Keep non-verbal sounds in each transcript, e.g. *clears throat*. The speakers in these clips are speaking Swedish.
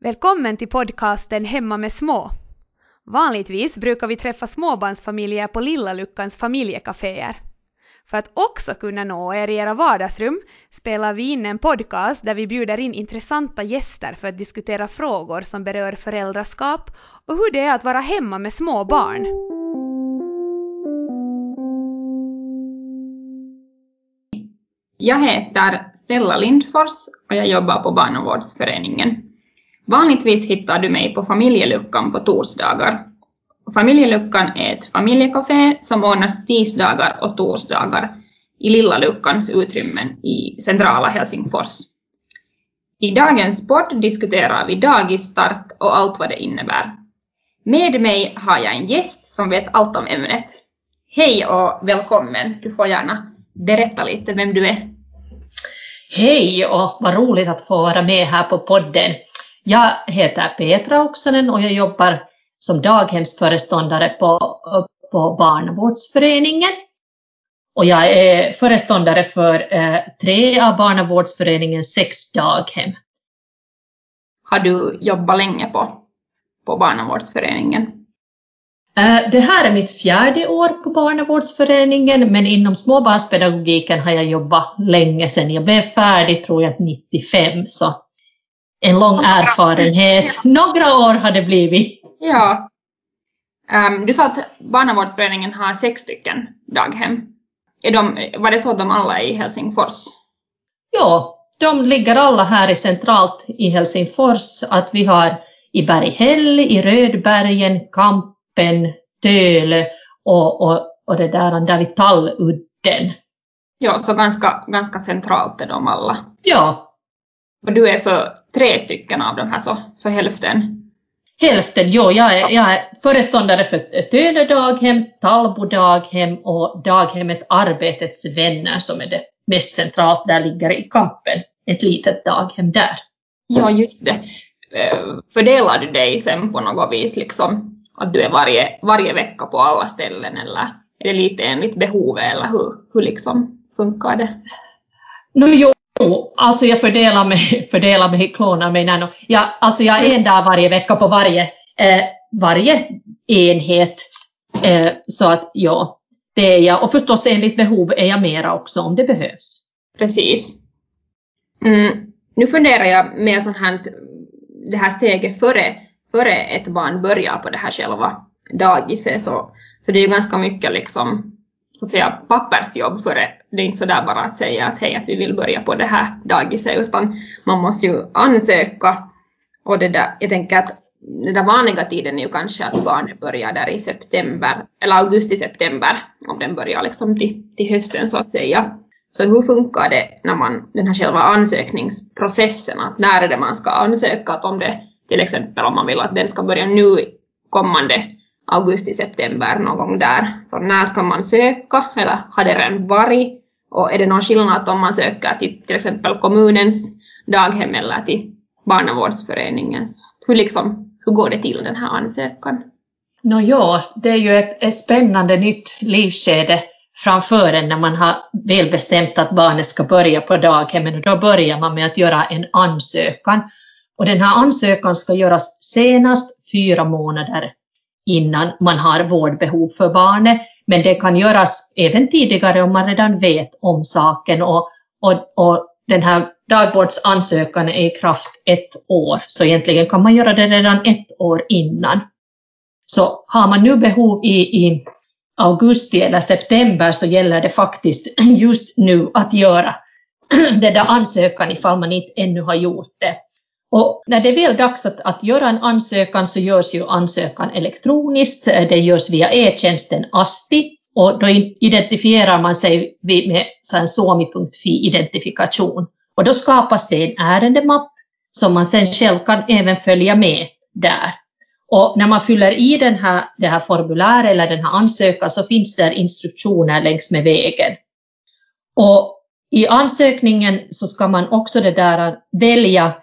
Välkommen till podcasten Hemma med små. Vanligtvis brukar vi träffa småbarnsfamiljer på Lilla Luckans familjekaféer. För att också kunna nå er i era vardagsrum spelar vi in en podcast där vi bjuder in intressanta gäster för att diskutera frågor som berör föräldraskap och hur det är att vara hemma med små barn. Jag heter Stella Lindfors och jag jobbar på Barnavårdsföreningen. Vanligtvis hittar du mig på Familjeluckan på torsdagar. Familjeluckan är ett familjekafé som ordnas tisdagar och torsdagar i Lilla Luckans utrymmen i centrala Helsingfors. I dagens podd diskuterar vi dagisstart och allt vad det innebär. Med mig har jag en gäst som vet allt om ämnet. Hej och välkommen, du får gärna berätta lite vem du är. Hej och vad roligt att få vara med här på podden. Jag heter Petra Oksanen och jag jobbar som daghemsföreståndare på, på Barnavårdsföreningen. Och jag är föreståndare för eh, tre av Barnavårdsföreningens sex daghem. Har du jobbat länge på, på Barnavårdsföreningen? Eh, det här är mitt fjärde år på Barnavårdsföreningen, men inom småbarnspedagogiken har jag jobbat länge sedan. Jag blev färdig, tror jag, 95, så en lång erfarenhet. Några år har det blivit. Ja. Um, du sa att Barnavårdsföreningen har sex stycken daghem. Är de, var det så att de alla är i Helsingfors? Ja, de ligger alla här i centralt i Helsingfors. Att vi har i Berghäll, i Rödbergen, Kampen, Tölö och, och, och det där, där vid Talludden. Ja, så ganska, ganska centralt är de alla. Ja, och du är för tre stycken av de här, så, så hälften? Hälften, jo. Jag är, jag är föreståndare för Tölö daghem, Tallbo daghem och daghemmet Arbetets vänner som är det mest centralt, där ligger i Kampen, ett litet daghem där. Ja, just det. Eh, fördelar du dig sen på något vis, liksom, att du är varje, varje vecka på alla ställen, eller är det lite enligt behovet, eller hur, hur liksom funkar det? No, jo, alltså jag fördelar mig, *laughs* fördelar mig, klonar mig. Nej, jag, alltså jag är en dag varje vecka på varje, eh, varje enhet. Eh, så att ja, det är jag. Och förstås enligt behov är jag mera också om det behövs. Precis. Mm, nu funderar jag mer sånt här, det här steget före, före ett barn börjar på det här själva dagiset. Så, så det är ju ganska mycket liksom så att säga pappersjobb för det. Det är inte så där bara att säga att hej, att vi vill börja på det här dagiset, utan man måste ju ansöka. Och det där, jag tänker att den där vanliga tiden är ju kanske att barnet börjar där i september, eller augusti-september, om den börjar liksom till, till hösten så att säga. Så hur funkar det när man, den här själva ansökningsprocessen, att när är det man ska ansöka, att om det till exempel om man vill att den ska börja nu kommande augusti-september någon gång där. Så när ska man söka eller har det redan varit? Och är det någon skillnad om man söker till till exempel kommunens daghem eller till barnavårdsföreningens? Hur, liksom, hur går det till den här ansökan? Nå ja, det är ju ett, ett spännande nytt livsskede framför en när man har väl bestämt att barnet ska börja på daghemmen och då börjar man med att göra en ansökan. Och den här ansökan ska göras senast fyra månader innan man har vårdbehov för barnet. Men det kan göras även tidigare om man redan vet om saken och, och, och den här dagvårdsansökan är i kraft ett år, så egentligen kan man göra det redan ett år innan. Så har man nu behov i, i augusti eller september så gäller det faktiskt just nu att göra *clears throat* den där ansökan ifall man inte ännu har gjort det. Och när det är väl dags att, att göra en ansökan så görs ju ansökan elektroniskt. Eh, det görs via e-tjänsten ASTI och då identifierar man sig med en suomi.fi-identifikation. Och då skapas det en ärendemapp som man sen själv kan även följa med där. Och när man fyller i den här, det här formuläret eller den här ansökan så finns det instruktioner längs med vägen. Och i ansökningen så ska man också det där välja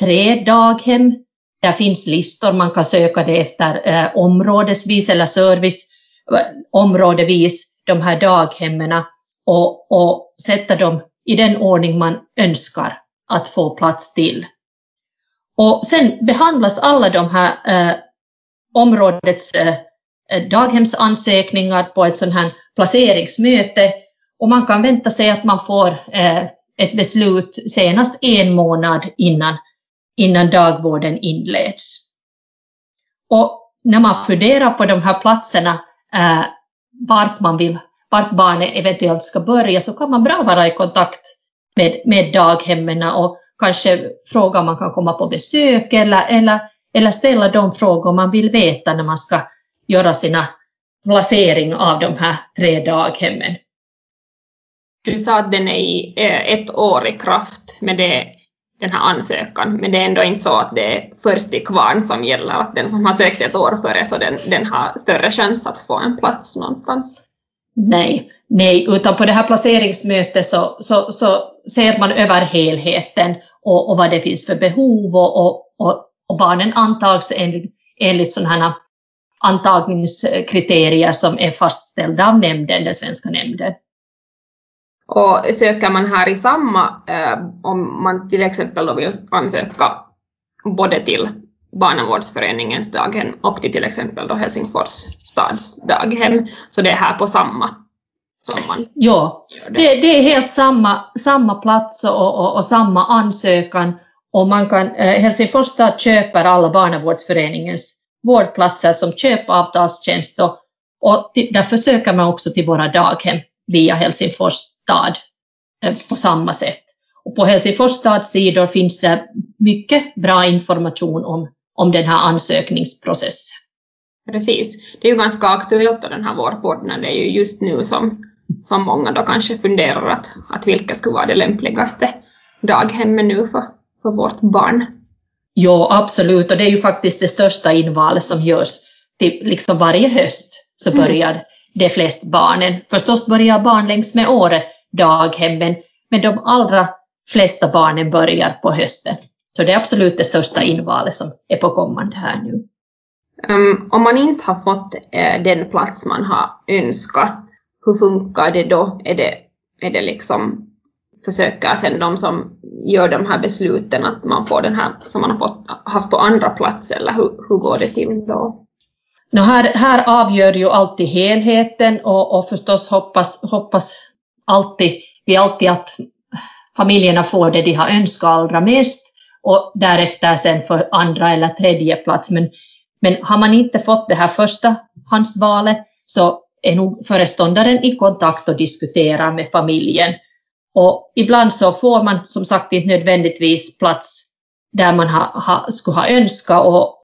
tre daghem. Där finns listor, man kan söka det efter eh, områdesvis eller service eh, områdevis, de här daghemmen och, och sätta dem i den ordning man önskar att få plats till. Och sen behandlas alla de här eh, områdets eh, daghemsansökningar på ett sånt här placeringsmöte och man kan vänta sig att man får eh, ett beslut senast en månad innan, innan dagvården inleds. Och när man funderar på de här platserna, eh, vart man vill, vart barnet eventuellt ska börja, så kan man bra vara i kontakt med, med daghemmen och kanske fråga om man kan komma på besök eller, eller, eller ställa de frågor man vill veta när man ska göra sina placering av de här tre daghemmen. Du sa att den är i eh, ett år i kraft men det, den här ansökan, men det är ändå inte så att det är först i kvarn som gäller, att den som har sökt ett år före så den, den har större chans att få en plats någonstans. Nej, nej, utan på det här placeringsmötet så, så, så ser man över helheten och, och vad det finns för behov och, och, och barnen antags enligt, enligt sådana antagningskriterier som är fastställda av nämnden, den svenska nämnden. Och söker man här i samma, eh, om man till exempel då vill ansöka både till Barnavårdsföreningens daghem och till till exempel då Helsingfors stads daghem, så det är här på samma Ja, det. Det, det är helt samma, samma plats och, och, och samma ansökan och man kan, eh, Helsingfors stad köper alla Barnavårdsföreningens vårdplatser som köpavtalstjänst och, och till, därför söker man också till våra daghem via Helsingfors stad eh, på samma sätt. Och på Helsingfors stads sidor finns det mycket bra information om, om den här ansökningsprocessen. Precis. Det är ju ganska aktuellt den här vårpodden, det är ju just nu som, som många då kanske funderar att, att vilka skulle vara det lämpligaste daghemmet nu för, för vårt barn. Jo, absolut, och det är ju faktiskt det största invalet som görs till liksom varje höst så mm. börjar mm. de flesta barnen. Förstås börjar barn längs med året daghemmen, men de allra flesta barnen börjar på hösten. Så det är absolut det största invalet som är på kommande här nu. Um, om man inte har fått uh, den plats man har önskat, hur funkar det då? Är det, är det liksom försöka sen de som gör de här besluten att man får den här som man har fått, haft på andra plats eller hur, hur går det till då? No, här, här avgör ju alltid helheten och, och förstås hoppas, hoppas alltid, vi alltid att familjerna får det de har önskat allra mest och därefter sen för andra eller tredje plats. Men, men har man inte fått det här första handsvalet så är nog föreståndaren i kontakt och diskuterar med familjen och ibland så får man som sagt inte nödvändigtvis plats där man ha, ha, skulle ha önskat och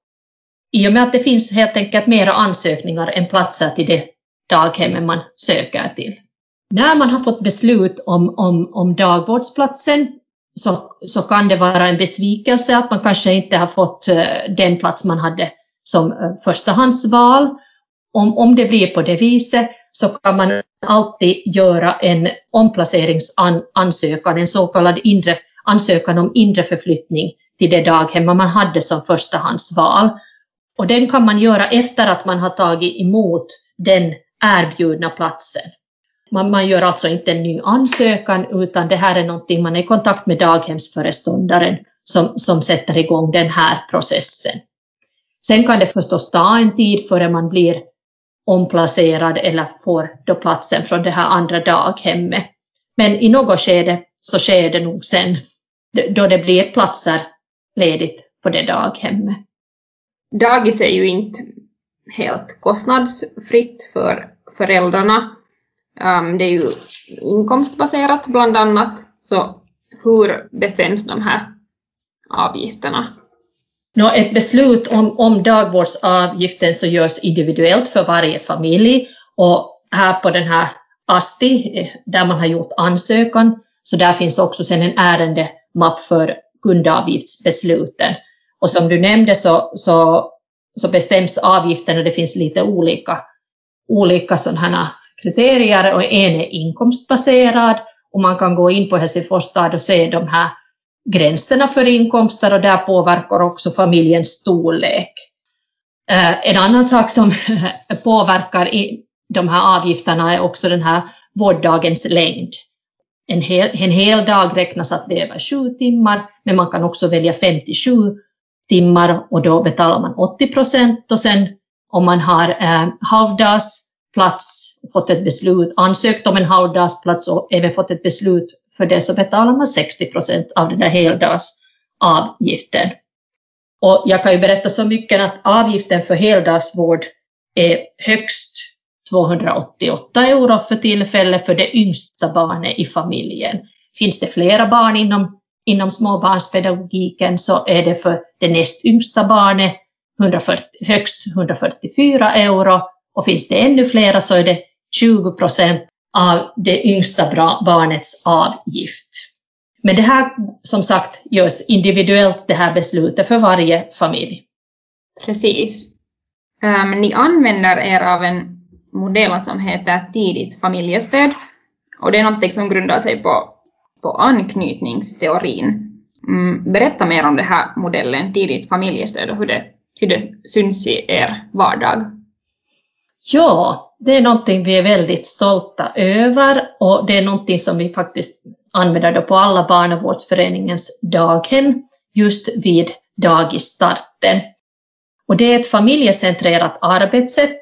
i och med att det finns helt enkelt mera ansökningar än platser till det daghemmet man söker till. När man har fått beslut om, om, om dagvårdsplatsen så, så kan det vara en besvikelse att man kanske inte har fått eh, den plats man hade som eh, förstahandsval. Om, om det blir på det viset så kan man alltid göra en omplaceringsansökan, en så kallad inre, ansökan om inre förflyttning till det daghem man hade som förstahandsval. Och den kan man göra efter att man har tagit emot den erbjudna platsen. Man, man gör alltså inte en ny ansökan utan det här är någonting man är i kontakt med daghemsföreståndaren som, som sätter igång den här processen. Sen kan det förstås ta en tid före man blir omplacerad eller får då platsen från det här andra daghemmet. Men i något skede så sker det nog sen då det blir platser ledigt på det daghemmet. Dagis är ju inte helt kostnadsfritt för föräldrarna. Um, det är ju inkomstbaserat bland annat, så hur bestäms de här avgifterna? Nå, ett beslut om, om dagvårdsavgiften så görs individuellt för varje familj och här på den här ASTI eh, där man har gjort ansökan så där finns också sen en ärendemapp för kundavgiftsbesluten. Och som du nämnde så, så, så bestäms avgiften och det finns lite olika, olika sådana kriterier och en är inkomstbaserad och man kan gå in på Helsingfors stad och se de här gränserna för inkomster och där påverkar också familjens storlek. Eh, en annan sak som *laughs* påverkar de här avgifterna är också den här vårddagens längd. En hel, en hel dag räknas att det är över sju timmar, men man kan också välja 57 timmar och då betalar man 80 procent och sen om man har eh, halvdagsplats, fått ett beslut, ansökt om en halvdagsplats och även fått ett beslut för det så betalar man 60 procent av den där heldagsavgiften. Och jag kan ju berätta så mycket att avgiften för heldagsvård är högst 288 euro för tillfället för det yngsta barnet i familjen. Finns det flera barn inom, inom småbarnspedagogiken så är det för det näst yngsta barnet 140, högst 144 euro och finns det ännu flera så är det 20 procent av det yngsta barnets avgift. Men det här som sagt görs individuellt det här beslutet för varje familj. Precis. Um, ni använder er av en modell som heter tidigt familjestöd och det är något som grundar sig på, på anknytningsteorin. Mm, berätta mer om den här modellen tidigt familjestöd och hur det, hur det syns i er vardag. Ja, det är någonting vi är väldigt stolta över och det är någonting som vi faktiskt använder då på alla barnavårdsföreningens daghem just vid dagisstarten. Och det är ett familjecentrerat arbetssätt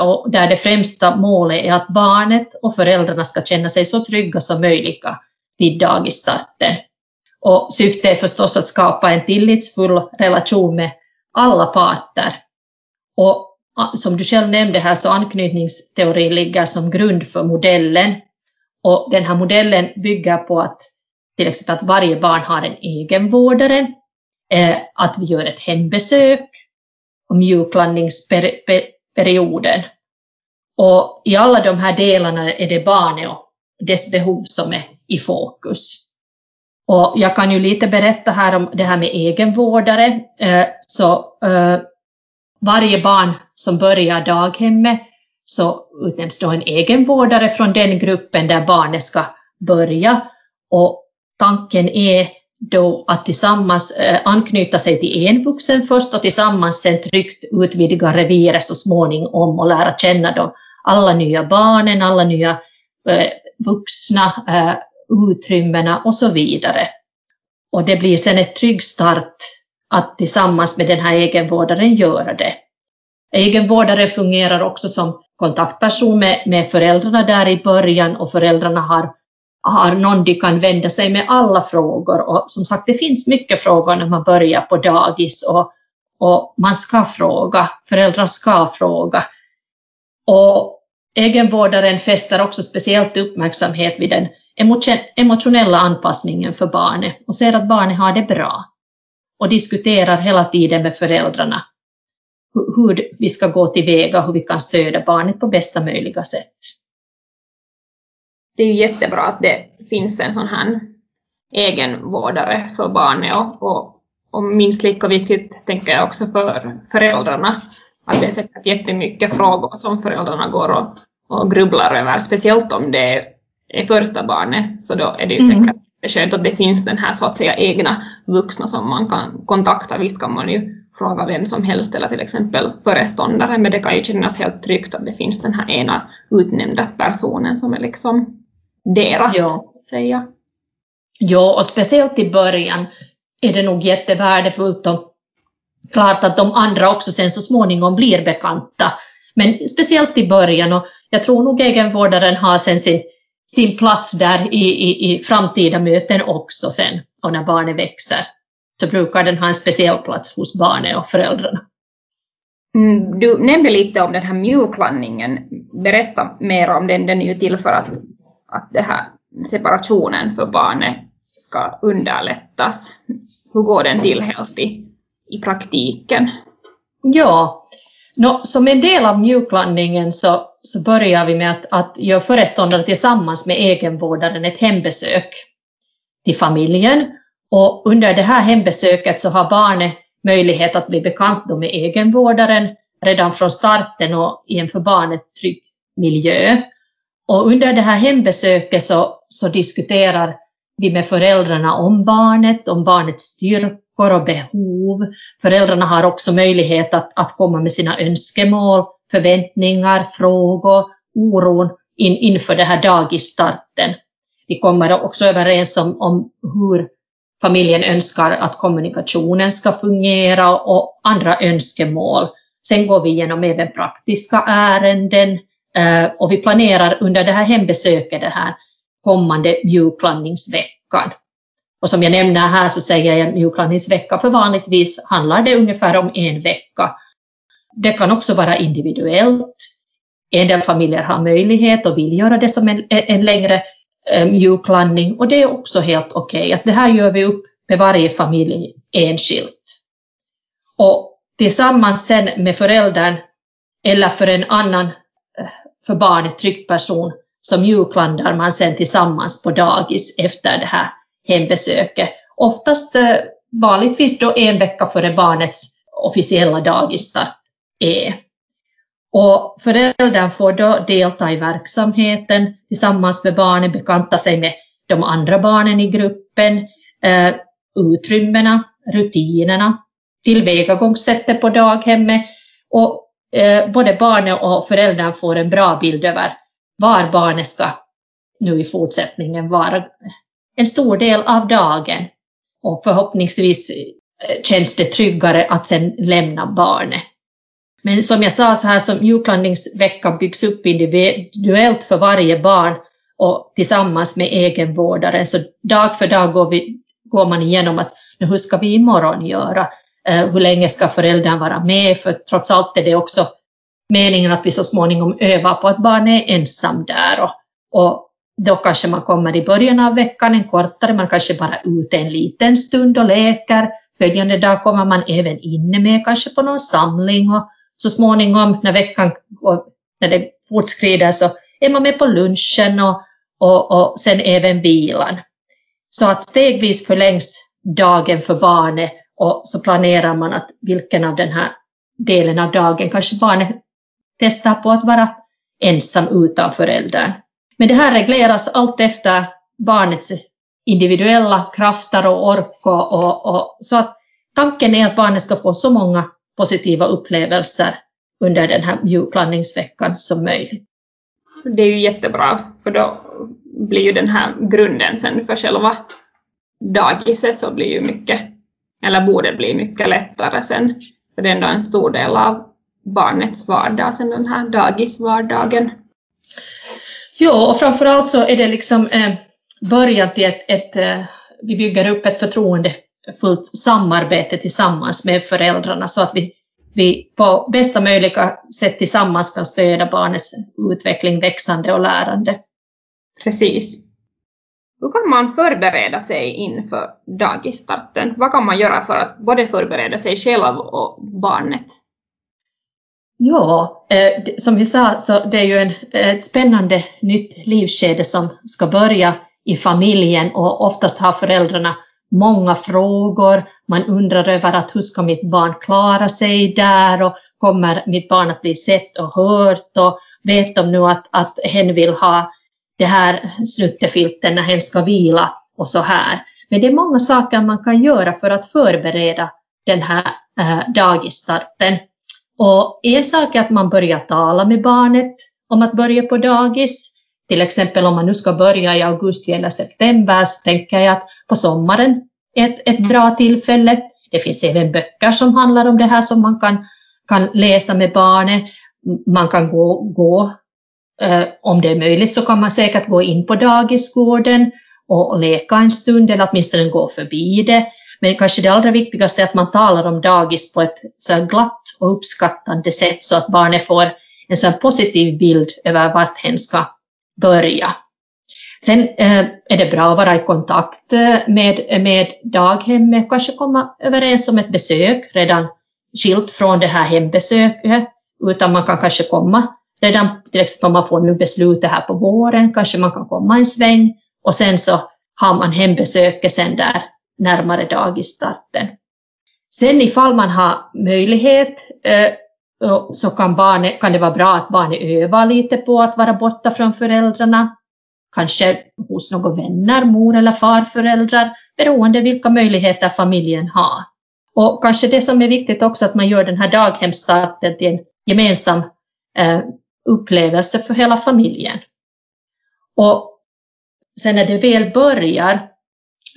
och där det främsta målet är att barnet och föräldrarna ska känna sig så trygga som möjligt vid dagisstarten. Och syftet är förstås att skapa en tillitsfull relation med alla parter. Och som du själv nämnde här så anknytningsteorin ligger som grund för modellen. Och den här modellen bygger på att till exempel att varje barn har en egen vårdare, eh, att vi gör ett hembesök och mjuklandningsperioden. Och i alla de här delarna är det barnet och dess behov som är i fokus. Och jag kan ju lite berätta här om det här med egenvårdare. Eh, så eh, varje barn som börjar daghemmet så utnämns då en egenvårdare från den gruppen där barnet ska börja. Och tanken är då att tillsammans eh, anknyta sig till en vuxen först och tillsammans sen tryggt utvidga reviret så småningom och lära känna då alla nya barnen, alla nya eh, vuxna, eh, utrymmena och så vidare. Och det blir sen ett trygg start att tillsammans med den här egenvårdaren göra det. Egenvårdare fungerar också som kontaktperson med, med föräldrarna där i början och föräldrarna har, har någon de kan vända sig med alla frågor. Och som sagt, det finns mycket frågor när man börjar på dagis och, och man ska fråga, föräldrar ska fråga. Och egenvårdaren fäster också speciellt uppmärksamhet vid den emotionella anpassningen för barnet och ser att barnet har det bra och diskuterar hela tiden med föräldrarna hur vi ska gå tillväga, hur vi kan stödja barnet på bästa möjliga sätt. Det är ju jättebra att det finns en sån här egenvårdare för barnet och, och, och minst lika viktigt tänker jag också för föräldrarna att det är säkert jättemycket frågor som föräldrarna går och, och grubblar över, speciellt om det är första barnet, så då är det ju mm. Skönt att det finns den här så att säga egna vuxna som man kan kontakta. Visst kan man ju fråga vem som helst eller till exempel föreståndare, men det kan ju kännas helt tryggt att det finns den här ena utnämnda personen som är liksom deras, ja. så att säga. Ja, och speciellt i början är det nog jättevärdefullt och klart att de andra också sen så småningom blir bekanta. Men speciellt i början och jag tror nog egenvårdaren har sen sin, sin plats där i, i, i framtida möten också sen och när barnet växer så brukar den ha en speciell plats hos barnet och föräldrarna. Mm, du nämnde lite om den här mjuklandningen. Berätta mer om den. Den är ju till för att, att det här separationen för barnet ska underlättas. Hur går den till helt i, i praktiken? Ja, no, som en del av mjuklandningen så, så börjar vi med att, att göra föreståndare tillsammans med egenvårdaren ett hembesök till familjen och under det här hembesöket så har barnet möjlighet att bli bekant med egenvårdaren redan från starten och i en för barnet trygg miljö. Och under det här hembesöket så, så diskuterar vi med föräldrarna om barnet, om barnets styrkor och behov. Föräldrarna har också möjlighet att, att komma med sina önskemål, förväntningar, frågor, oron in, inför den här dagisstarten. Vi kommer också överens om, om hur familjen önskar att kommunikationen ska fungera och andra önskemål. Sen går vi igenom även praktiska ärenden eh, och vi planerar under det här hembesöket, det här kommande mjuklandningsveckan. Och som jag nämner här så säger jag mjuklandningsvecka, för vanligtvis handlar det ungefär om en vecka. Det kan också vara individuellt. En del familjer har möjlighet och vill göra det som en, en längre eh, mjuk mjuklandning och det är också helt okej. Okay. Att det här gör vi upp med varje familj enskilt. Och tillsammans sen med föräldern eller för en annan eh, för barnet trygg person så mjuklandar man sen tillsammans på dagis efter det här hembesöket. Oftast eh, vanligtvis då en vecka före barnets officiella dagisstart är. Och föräldern får då delta i verksamheten tillsammans med barnen, bekanta sig med de andra barnen i gruppen, eh, utrymmena, rutinerna, tillvägagångssättet på daghemmet och eh, både barnet och föräldern får en bra bild över var barnet ska nu i fortsättningen vara en stor del av dagen. Och förhoppningsvis eh, känns det tryggare att sen lämna barnet. Men som jag sa, så här som mjuklandningsveckan byggs upp individuellt för varje barn och tillsammans med egenvårdare. Så dag för dag går, vi, går man igenom att nu, hur ska vi imorgon göra? Eh, hur länge ska föräldern vara med? För trots allt är det också meningen att vi så småningom övar på att barnet är ensam där. Och, och då kanske man kommer i början av veckan en kortare, man kanske bara är ute en liten stund och leker. Följande dag kommer man även inne med kanske på någon samling och så småningom när veckan när det fortskrider så är man med på lunchen och, och, och sen även vilan. Så att stegvis förlängs dagen för barnet och så planerar man att vilken av den här delen av dagen kanske barnet testar på att vara ensam utan föräldern. Men det här regleras allt efter barnets individuella krafter och ork och, och, och, så att tanken är att barnet ska få så många positiva upplevelser under den här mjuklandningsveckan som möjligt. Det är ju jättebra, för då blir ju den här grunden sen för själva dagiset så blir ju mycket, eller borde bli mycket lättare sen, för det är ändå en stor del av barnets vardag sen den här dagisvardagen. Ja, och framförallt så är det liksom eh, början till ett, ett eh, vi bygger upp ett förtroendefullt samarbete tillsammans med föräldrarna så att vi, vi på bästa möjliga sätt tillsammans kan stödja barnets utveckling, växande och lärande. Precis. Hur kan man förbereda sig inför dagisstarten? Vad kan man göra för att både förbereda sig själv och barnet? Ja, eh, som vi sa så det är ju en, ett spännande nytt livskede som ska börja i familjen och oftast har föräldrarna många frågor. Man undrar över att hur ska mitt barn klara sig där och kommer mitt barn att bli sett och hört och vet de nu att, att hen vill ha det här snuttefilten när hen ska vila och så här. Men det är många saker man kan göra för att förbereda den här eh, äh, dagisstarten. Och en sak är att man börjar tala med barnet om att börja på dagis. Till exempel om man nu ska börja i augusti eller september så tänker jag att på sommaren är ett, ett bra tillfälle. Det finns även böcker som handlar om det här som man kan, kan läsa med barnet. Man kan gå, gå eh, om det är möjligt så kan man säkert gå in på dagisgården och, och leka en stund eller åtminstone gå förbi det. Men kanske det allra viktigaste är att man talar om dagis på ett så glatt och uppskattande sätt så att barnet får en så positiv bild över vart hen ska börja. Sen eh, är det bra att vara i kontakt eh, med, med daghemmet, kanske komma överens om ett besök redan skilt från det här hembesöket, utan man kan kanske komma redan, till exempel om man får nu beslutet här på våren, kanske man kan komma en sväng och sen så har man hembesöket sen där närmare dagisstarten. Sen ifall man har möjlighet eh, så kan, barnet, kan det vara bra att barnet övar lite på att vara borta från föräldrarna. Kanske hos några vänner, mor eller farföräldrar, beroende vilka möjligheter familjen har. Och kanske det som är viktigt också att man gör den här daghemsstarten till en gemensam eh, upplevelse för hela familjen. Och sen när det väl börjar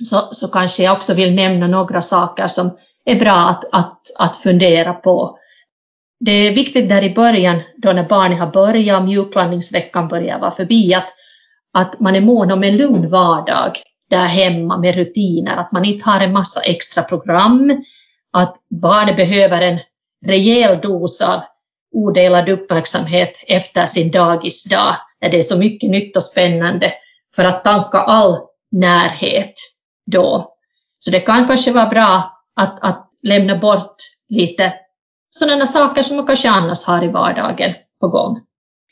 så, så kanske jag också vill nämna några saker som är bra att, att, att fundera på. Det är viktigt där i början, då när barnet har börjat och mjuklandningsveckan börjar vara förbi, att, att man är mån om en lugn vardag där hemma med rutiner, att man inte har en massa extra program, att barnet behöver en rejäl dos av odelad uppmärksamhet efter sin dagisdag, när det är så mycket nytt och spännande, för att tanka all närhet då. Så det kan kanske vara bra att, att lämna bort lite sådana saker som man kanske annars har i vardagen på gång.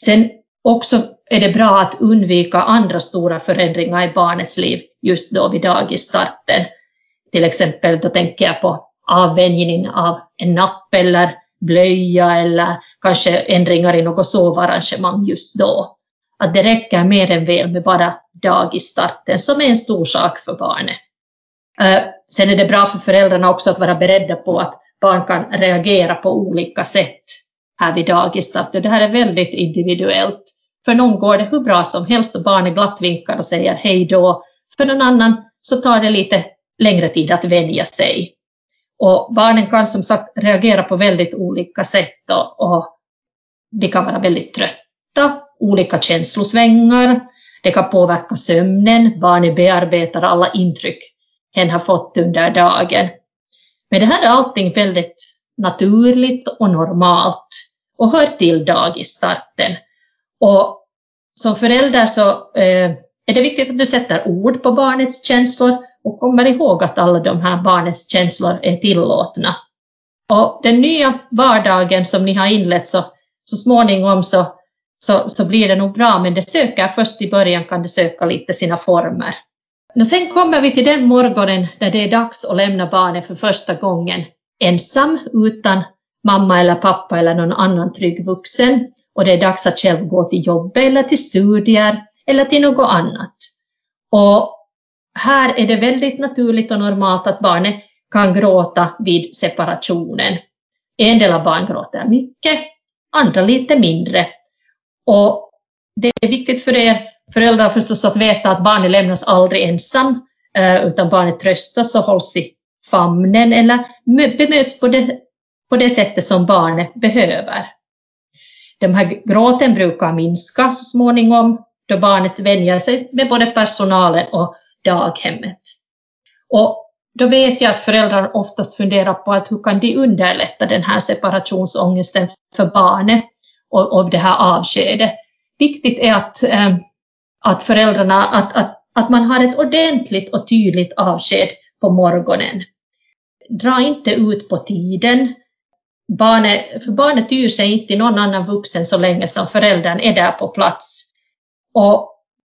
Sen också är det bra att undvika andra stora förändringar i barnets liv just då vid dagisstarten. Till exempel då tänker jag på avvänjning av en napp eller blöja eller kanske ändringar i något sovarrangemang just då. Att det räcker mer än väl med bara dagisstarten som är en stor sak för barnet. Eh, sen är det bra för föräldrarna också att vara beredda på att barn kan reagera på olika sätt här vid dagisstart. Det här är väldigt individuellt. För någon går det hur bra som helst och barnet glatt vinkar och säger hej då. För någon annan så tar det lite längre tid att vänja sig. Och barnen kan som sagt reagera på väldigt olika sätt och, och de kan vara väldigt trötta, olika känslosvängar, det kan påverka sömnen, barnet bearbetar alla intryck hen har fått under dagen. Men det här är allting väldigt naturligt och normalt och hör till dagisstarten. Och som förälder så eh, är det viktigt att du sätter ord på barnets känslor och kommer ihåg att alla de här barnets känslor är tillåtna. Och den nya vardagen som ni har inlett så, så småningom så, så, så blir det nog bra, men det söker först i början kan det söka lite sina former. Och sen kommer vi till den morgonen där det är dags att lämna barnet för första gången ensam utan mamma eller pappa eller någon annan trygg vuxen och det är dags att själv gå till jobbet eller till studier eller till något annat. Och här är det väldigt naturligt och normalt att barnet kan gråta vid separationen. En del av barn gråter mycket, andra lite mindre. Och det är viktigt för er föräldrar förstås att veta att barnet lämnas aldrig ensam, eh, utan barnet tröstas och hålls i famnen eller bemöts på det, på det sättet som barnet behöver. De här gråten brukar minska så småningom då barnet vänjer sig med både personalen och daghemmet. Och då vet jag att föräldrar oftast funderar på att hur kan de underlätta den här separationsångesten för barnet och, och det här avskedet. Viktigt är att, eh, att föräldrarna, att, att, att man har ett ordentligt och tydligt avsked på morgonen. Dra inte ut på tiden. Barnet, för barnet tyr sig inte till någon annan vuxen så länge som föräldern är där på plats. Och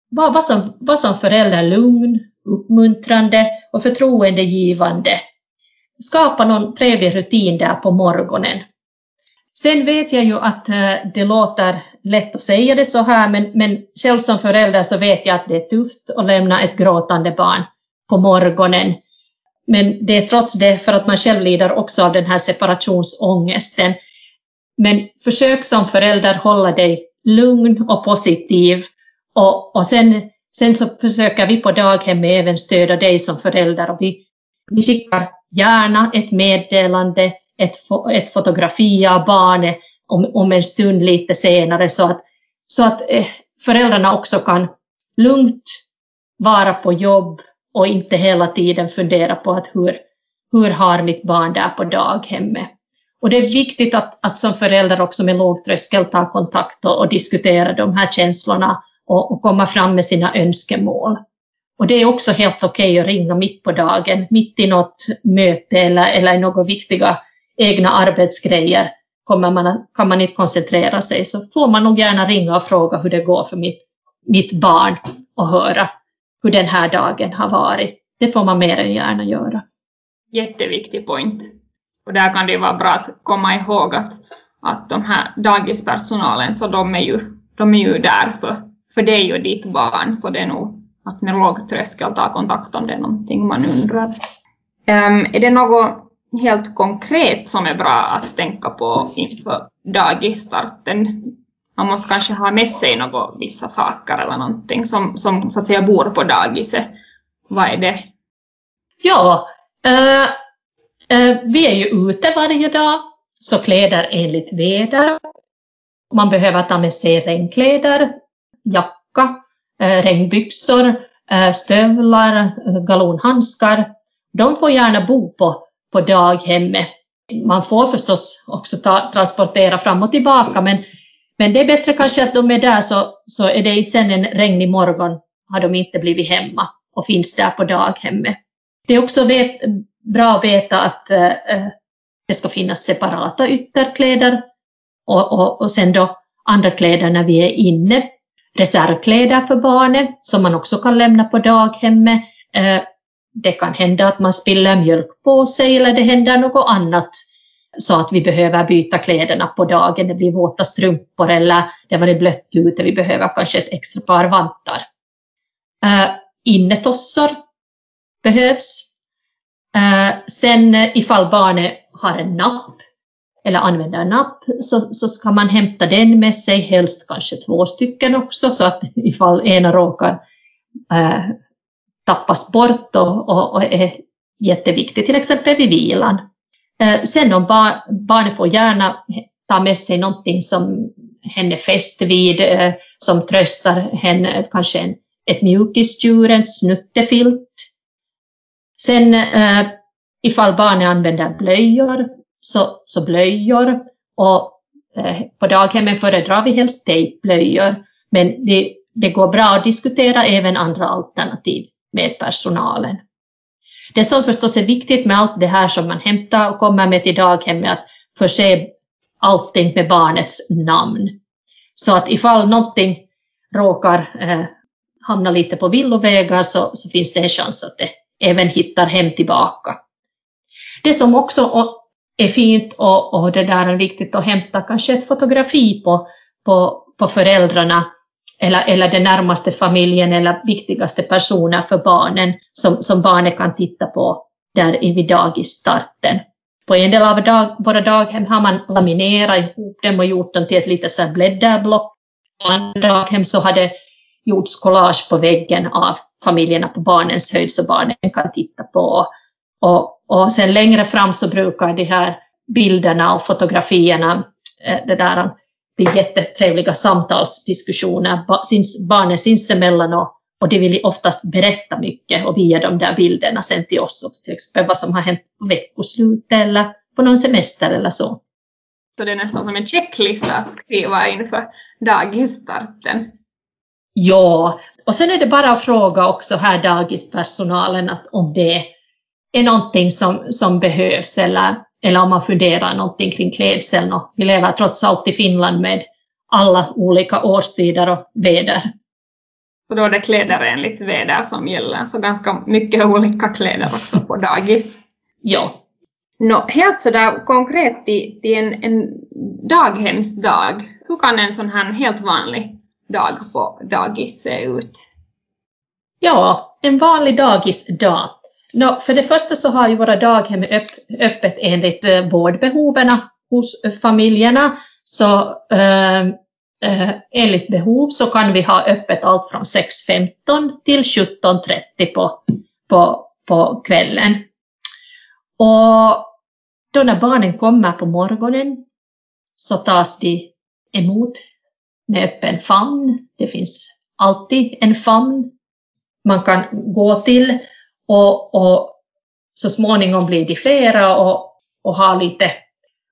var, var, som, var som förälder lugn, uppmuntrande och förtroendegivande. Skapa någon trevlig rutin där på morgonen. Sen vet jag ju att eh, det låter lätt att säga det så här, men, men själv som förälder så vet jag att det är tufft att lämna ett gråtande barn på morgonen. Men det är trots det för att man själv lider också av den här separationsångesten. Men försök som förälder hålla dig lugn och positiv och, och sen, sen så försöker vi på daghemmet även stödja dig som förälder och vi, vi skickar gärna ett meddelande ett, ett fotografi av barnet om, om en stund lite senare så att, så att eh, föräldrarna också kan lugnt vara på jobb och inte hela tiden fundera på att hur, hur har mitt barn där på daghemmet. Och det är viktigt att, att som förälder också med låg tröskel ta kontakt och, och diskutera de här känslorna och, och, komma fram med sina önskemål. Och det är också helt okej okay att ringa mitt på dagen, mitt i något möte eller, eller i några viktiga egna arbetsgrejer kommer man, kan man inte koncentrera sig så får man nog gärna ringa och fråga hur det går för mitt, mitt barn och höra hur den här dagen har varit. Det får man mer än gärna göra. Jätteviktig point. Och där kan det vara bra att komma ihåg att, att de här dagispersonalen, så de är ju, de är ju där för, för dig och ditt barn, så det är nog att med låg tröskel ta kontakt om det är någonting man undrar. Um, är det något helt konkret som är bra att tänka på inför dagisstarten. Man måste kanske ha med sig något, vissa saker eller någonting som, som så att säga bor på dagiset. Vad är det Ja, äh, äh, vi är ju ute varje dag, så kläder enligt väder. Man behöver ta med sig regnkläder, jacka, äh, regnbyxor, stövlar, galonhandskar. De får gärna bo på, på daghemmet. Man får förstås också ta, transportera fram och tillbaka, men, men det är bättre kanske att de är där så, så är det inte sen en regnig morgon har de inte blivit hemma och finns där på daghemmet. Det är också vet, bra att veta att äh, det ska finnas separata ytterkläder och, och, och sen då andra kläder när vi är inne. Reservkläder för barnet som man också kan lämna på daghemmet. Eh, det kan hända att man spiller mjölk på sig eller det händer något annat så att vi behöver byta kläderna på dagen, det blir våta strumpor eller det har varit blött ute, vi behöver kanske ett extra par vantar. Eh, uh, innetossor behövs. Uh, sen ifall barnet har en napp eller använder en napp så, så ska man hämta den med sig, helst kanske två stycken också så att ifall ena råkar uh, tappas bort och, och, och är jätteviktig till exempel vid vilan. Eh, sen om bar, barnet får gärna ta med sig någonting som hen är fäst vid, eh, som tröstar henne, kanske en ett mjukisdjur, en snuttefilt. Sen eh, ifall barnet använder blöjor, så, så blöjor. Och på daghemmen föredrar vi helst tejpblöjor. Men det, det går bra att diskutera även andra alternativ med personalen. Det som förstås är viktigt med allt det här som man hämtar och kommer med till daghemmet är att förse allting med barnets namn. Så att ifall någonting råkar eh, hamna lite på villovägar så, så finns det en chans att det även hittar hem tillbaka. Det som också är fint och, och det där är viktigt att hämta kanske ett fotografi på, på, på föräldrarna eller, eller den närmaste familjen eller viktigaste personer för barnen som, som barnet kan titta på där vid dagisstarten. På en del av dag, våra daghem har man laminerat ihop dem och gjort dem till ett litet blädderblock. På andra daghem så har det gjorts collage på väggen av familjerna på barnens höjd så barnen kan titta på. Och, och sen längre fram så brukar de här bilderna och fotografierna, eh, det där bli jättetrevliga samtalsdiskussioner, barnen sinsemellan och, och de vill oftast berätta mycket och via de där bilderna sen till oss också, till exempel vad som har hänt på veckoslutet eller på någon semester eller så. Så det är nästan som en checklista att skriva inför dagisstarten. Ja, och sen är det bara att fråga också här dagispersonalen att om det är någonting som, som behövs eller, eller om man funderar någonting kring klädseln. Och vi lever trots allt i Finland med alla olika årstider och väder. Så då är det kläder enligt väder som gäller, så ganska mycket olika kläder också på dagis. ja. No, helt sådär konkret till, till en, en daghemsdag, hur kan en sån här helt vanlig dag på dagis se ut? Ja, en vanlig dagisdag. No, för det första så har ju våra daghem öpp, öppet enligt eh, vårdbehoven hos familjerna. Så eh, eh, enligt behov så kan vi ha öppet allt från 6.15 till 17.30 på, på, på kvällen. Och då när barnen kommer på morgonen så tas de emot med öppen famn. Det finns alltid en famn man kan gå till och, och så småningom blir de flera och, och har lite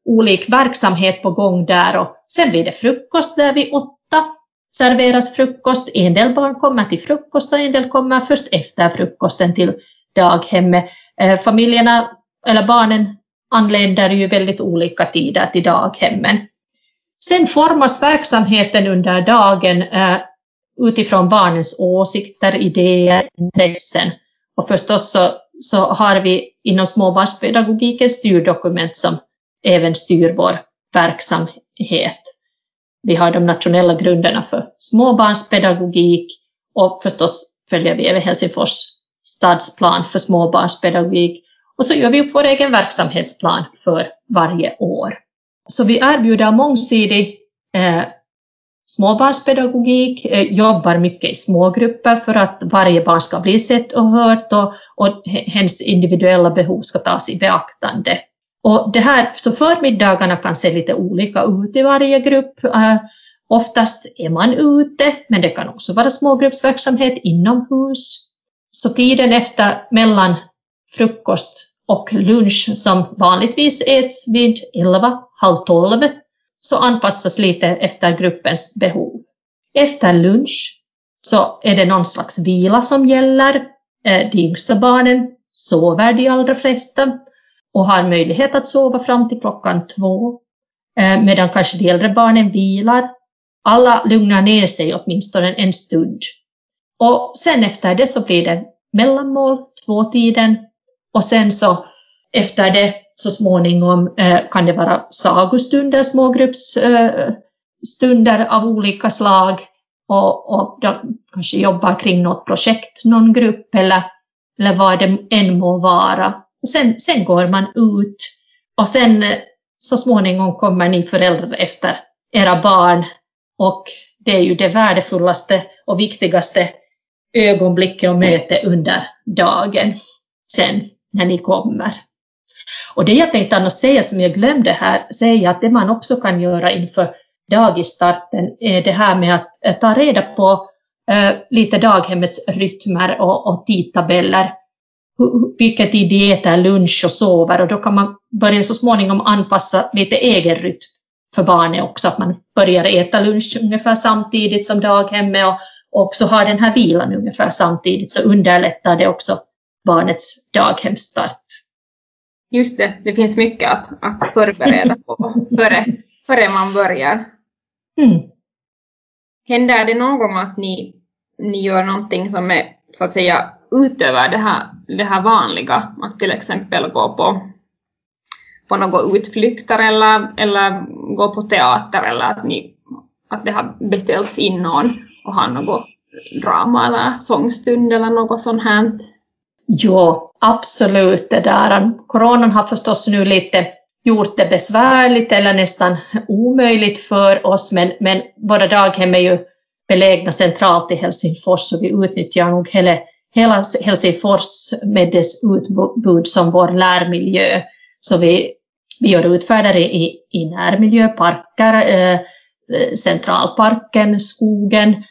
olik verksamhet på gång där och sen blir det frukost där vid åtta serveras frukost. En del barn kommer till frukost och en del kommer först efter frukosten till daghemmet. Eh, familjerna eller barnen anländer ju väldigt olika tider till daghemmen. Sen formas verksamheten under dagen eh, utifrån barnens åsikter, idéer, intressen. Och förstås så, så har vi inom småbarnspedagogiken styrdokument som även styr vår verksamhet. Vi har de nationella grunderna för småbarnspedagogik och förstås följer vi även Helsingfors stadsplan för småbarnspedagogik och så gör vi upp vår egen verksamhetsplan för varje år. Så vi erbjuder mångsidig eh, småbarnspedagogik, eh, jobbar mycket i smågrupper för att varje barn ska bli sett och hört och, och hens individuella behov ska tas i beaktande. Och det här, så förmiddagarna kan se lite olika ut i varje grupp. Eh, oftast är man ute, men det kan också vara smågruppsverksamhet inomhus. Så tiden efter mellan frukost och lunch som vanligtvis äts vid 11, halv 12 så anpassas lite efter gruppens behov. Efter lunch så är det någon slags vila som gäller. Eh, de yngsta barnen sover de allra flesta och har möjlighet att sova fram till klockan två, eh, medan kanske de äldre barnen vilar. Alla lugnar ner sig åtminstone en stund. Och sen efter det så blir det mellanmål, tvåtiden, och sen så efter det så småningom eh, kan det vara sagostunder, smågruppsstunder eh, av olika slag och, och de kanske jobbar kring något projekt, någon grupp eller, eller vad det än må vara. Och sen, sen går man ut och sen eh, så småningom kommer ni föräldrar efter era barn och det är ju det värdefullaste och viktigaste ögonblicket och möte under dagen sen när ni kommer. Och det jag tänkte annars säga som jag glömde här, säga att det man också kan göra inför dagisstarten är det här med att eh, ta reda på eh, lite daghemmets rytmer och, och tidtabeller. Vilken tid de äter lunch och sover och då kan man börja så småningom anpassa lite egen rytm för barnet också, att man börjar äta lunch ungefär samtidigt som daghemmet och också har den här vilan ungefär samtidigt så underlättar det också barnets daghemsstart. Just det, det finns mycket att, att förbereda på före, före man börjar. Mm. Händer det någon gång att ni, ni gör någonting som är så att säga utöver det här, det här vanliga? Att till exempel gå på, på några utflykter eller, eller gå på teater eller att, ni, att det har beställts in någon och har något drama eller sångstund eller något sånt här? Ja, absolut. Det där. Coronan har förstås nu lite gjort det besvärligt eller nästan omöjligt för oss, men, men våra daghem är ju belägna centralt i Helsingfors så vi utnyttjar nog hela, hela Helsingfors med dess utbud som vår lärmiljö. Så vi, vi gör utfärder i, i närmiljöparker, eh, eh Centralparken, skogen.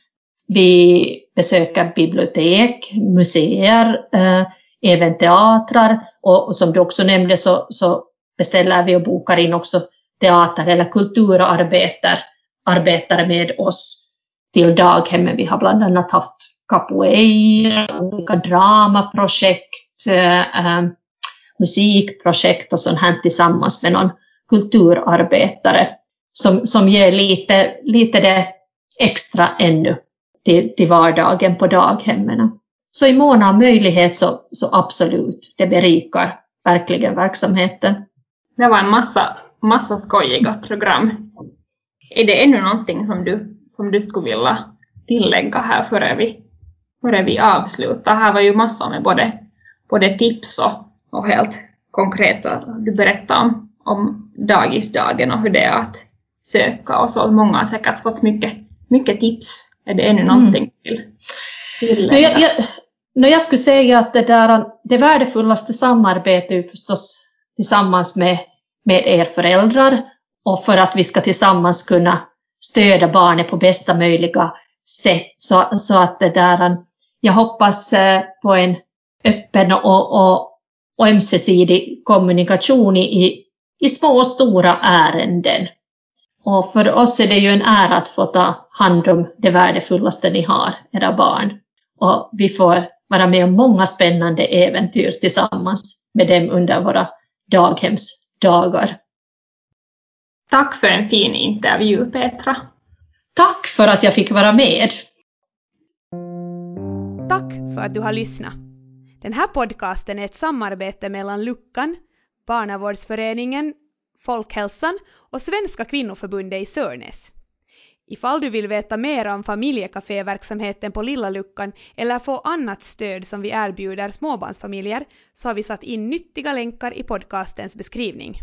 Vi besöker bibliotek, museer, eh, även teatrar och, och, som du också nämnde så, så beställer vi och bokar in också teater eller kulturarbetare med oss till daghemmen. Vi har bland annat haft capoeira, olika dramaprojekt, eh, eh, musikprojekt och sånt här tillsammans med någon kulturarbetare som, som ger lite, lite det extra ännu till, till vardagen på daghemmen. Så i mån av möjlighet så, så absolut, det berikar verkligen verksamheten. Det var en massa, massa skojiga program. Är det ännu någonting som du, som du skulle vilja tillägga här före vi, före vi avslutar? Här var ju massor med både, både tips och, och helt konkreta, du berättade om, om dagisdagen och hur det är att söka och så. Många har säkert fått mycket, mycket tips är det ännu mm. någonting till? till no, jag, jag, no, jag skulle säga att det, där, det värdefullaste samarbetet är förstås tillsammans med, med er föräldrar och för att vi ska tillsammans kunna stödja barnet på bästa möjliga sätt. Så, så att det där, jag hoppas eh, på en öppen och, och, och ömsesidig kommunikation i, i små och stora ärenden. Och för oss är det ju en ära att få ta hand om det värdefullaste ni har, era barn. Och vi får vara med om många spännande äventyr tillsammans med dem under våra daghemsdagar. Tack för en fin intervju, Petra. Tack för att jag fick vara med. Tack för att du har lyssnat. Den här podcasten är ett samarbete mellan Luckan, Barnavårdsföreningen Folkhälsan och Svenska kvinnoförbundet i Sörnäs. Ifall du vill veta mer om familjekaféverksamheten på Lilla Luckan eller få annat stöd som vi erbjuder småbarnsfamiljer så har vi satt in nyttiga länkar i podcastens beskrivning.